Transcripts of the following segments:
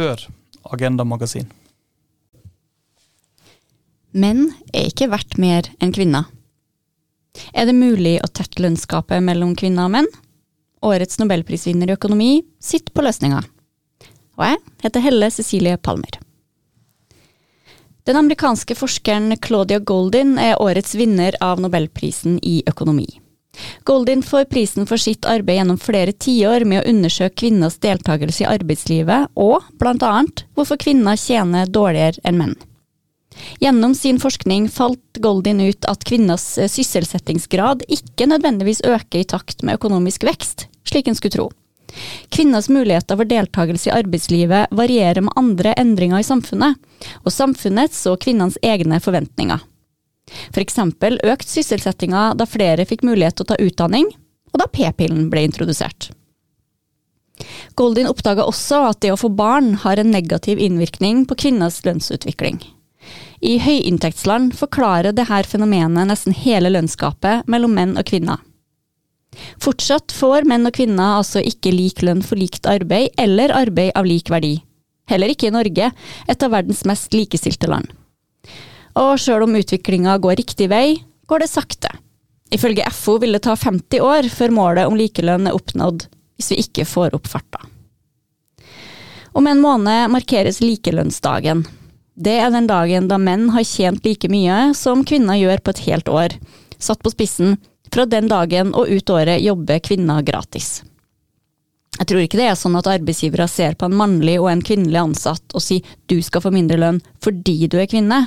før Agenda Magasin. Menn er ikke verdt mer enn kvinner. Er det mulig å tette lønnsgapet mellom kvinner og menn? Årets nobelprisvinner i økonomi sitter på løsninga. Og jeg heter Helle Cecilie Palmer. Den amerikanske forskeren Claudia Goldin er årets vinner av nobelprisen i økonomi. Goldin får prisen for sitt arbeid gjennom flere tiår med å undersøke kvinners deltakelse i arbeidslivet, og blant annet hvorfor kvinner tjener dårligere enn menn. Gjennom sin forskning falt Goldin ut at kvinners sysselsettingsgrad ikke nødvendigvis øker i takt med økonomisk vekst, slik en skulle tro. Kvinners muligheter for deltakelse i arbeidslivet varierer med andre endringer i samfunnet, og samfunnets og kvinnenes egne forventninger. Eksempel økt sysselsettinga da flere fikk mulighet til å ta utdanning, og da p-pillen ble introdusert. Goldin oppdaga også at det å få barn har en negativ innvirkning på kvinners lønnsutvikling. I høyinntektsland forklarer dette fenomenet nesten hele lønnsgapet mellom menn og kvinner. Fortsatt får menn og kvinner altså ikke lik lønn for likt arbeid eller arbeid av lik verdi. Heller ikke i Norge, et av verdens mest likestilte land. Og sjøl om utviklinga går riktig vei, går det sakte. Ifølge FO vil det ta 50 år før målet om likelønn er oppnådd, hvis vi ikke får opp farta. Om en måned markeres likelønnsdagen. Det er den dagen da menn har tjent like mye som kvinner gjør på et helt år. Satt på spissen, fra den dagen og ut året jobber kvinner gratis. Jeg tror ikke det er sånn at arbeidsgivere ser på en mannlig og en kvinnelig ansatt og sier du skal få mindre lønn fordi du er kvinne.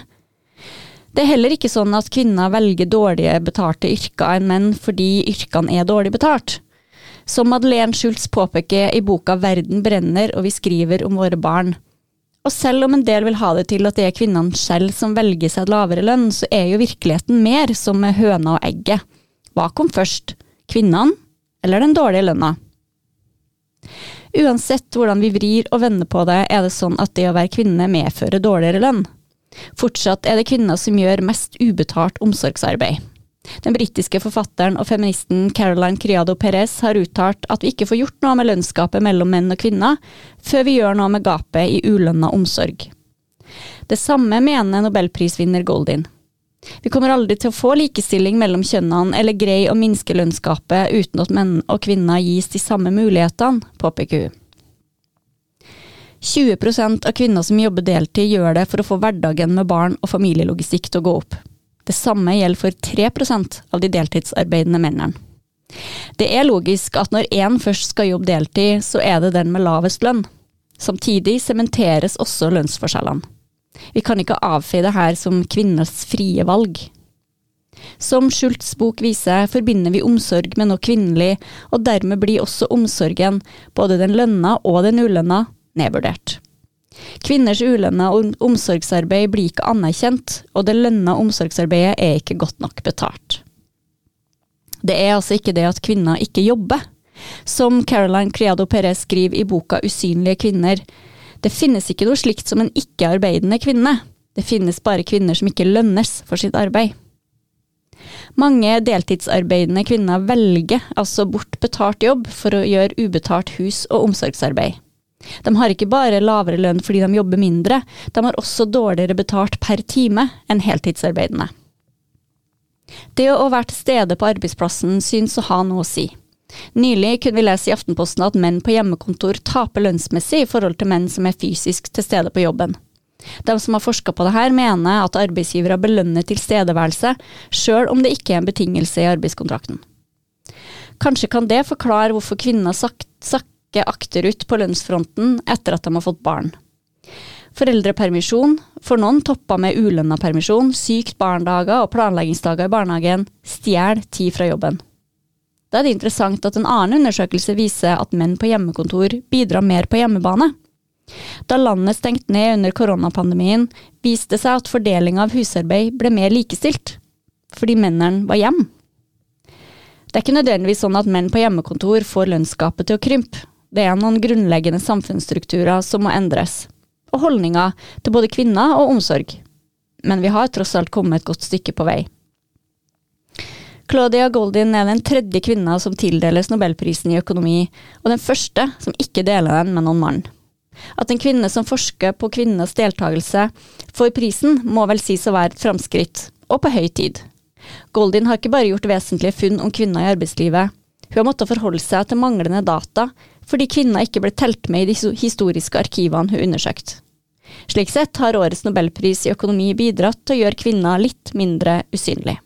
Det er heller ikke sånn at kvinner velger dårlige betalte yrker enn menn fordi yrkene er dårlig betalt. Som Madeleine Schultz påpeker i boka Verden brenner og vi skriver om våre barn. Og selv om en del vil ha det til at det er kvinnene selv som velger seg lavere lønn, så er jo virkeligheten mer som med høna og egget. Hva kom først, kvinnene eller den dårlige lønna? Uansett hvordan vi vrir og vender på det, er det sånn at det å være kvinne medfører dårligere lønn. Fortsatt er det kvinner som gjør mest ubetalt omsorgsarbeid. Den britiske forfatteren og feministen Caroline Criado Perez har uttalt at vi ikke får gjort noe med lønnsgapet mellom menn og kvinner før vi gjør noe med gapet i ulønna omsorg. Det samme mener nobelprisvinner Goldin. Vi kommer aldri til å få likestilling mellom kjønnene eller grei å minske lønnsgapet uten at menn og kvinner gis de samme mulighetene, påpeker hun. 20% av kvinner som jobber deltid, gjør det for å få hverdagen med barn og familielogistikk til å gå opp. Det samme gjelder for 3% av de deltidsarbeidende mennene. Det er logisk at når én først skal jobbe deltid, så er det den med lavest lønn. Samtidig sementeres også lønnsforskjellene. Vi kan ikke avfeie det her som kvinners frie valg. Som Schultz bok viser, forbinder vi omsorg med noe kvinnelig, og dermed blir også omsorgen, både den lønna og den ulønna, nedvurdert. Kvinners ulønna omsorgsarbeid blir ikke anerkjent, og det lønna omsorgsarbeidet er ikke godt nok betalt. Det er altså ikke det at kvinner ikke jobber. Som Caroline Criado Perez skriver i boka Usynlige kvinner, det finnes ikke noe slikt som en ikke-arbeidende kvinne. Det finnes bare kvinner som ikke lønnes for sitt arbeid. Mange deltidsarbeidende kvinner velger altså bort betalt jobb for å gjøre ubetalt hus- og omsorgsarbeid. De har ikke bare lavere lønn fordi de jobber mindre, de har også dårligere betalt per time enn heltidsarbeidende. Det å være til stede på arbeidsplassen synes å ha noe å si. Nylig kunne vi lese i Aftenposten at menn på hjemmekontor taper lønnsmessig i forhold til menn som er fysisk til stede på jobben. De som har forska på dette, mener at arbeidsgivere belønner tilstedeværelse, sjøl om det ikke er en betingelse i arbeidskontrakten. Kanskje kan det forklare hvorfor kvinner sakker akterut på lønnsfronten etter at de har fått barn. Foreldrepermisjon, for noen toppa med ulønna permisjon, sykt barndager og planleggingsdager i barnehagen, stjeler tid fra jobben. Da er det interessant at en annen undersøkelse viser at menn på hjemmekontor bidrar mer på hjemmebane. Da landet stengte ned under koronapandemien, viste det seg at fordeling av husarbeid ble mer likestilt, fordi mennene var hjem. Det er ikke nødvendigvis sånn at menn på hjemmekontor får lønnsgapet til å krympe. Det er noen grunnleggende samfunnsstrukturer som må endres, og holdninger til både kvinner og omsorg. Men vi har tross alt kommet et godt stykke på vei. Claudia Goldin er den tredje kvinna som tildeles nobelprisen i økonomi, og den første som ikke deler den med noen mann. At en kvinne som forsker på kvinnenes deltakelse får prisen, må vel sies å være et framskritt, og på høy tid. Goldin har ikke bare gjort vesentlige funn om kvinner i arbeidslivet, hun har måttet forholde seg til manglende data, fordi kvinner ikke ble telt med i de historiske arkivene hun undersøkte. Slik sett har årets nobelpris i økonomi bidratt til å gjøre kvinner litt mindre usynlig.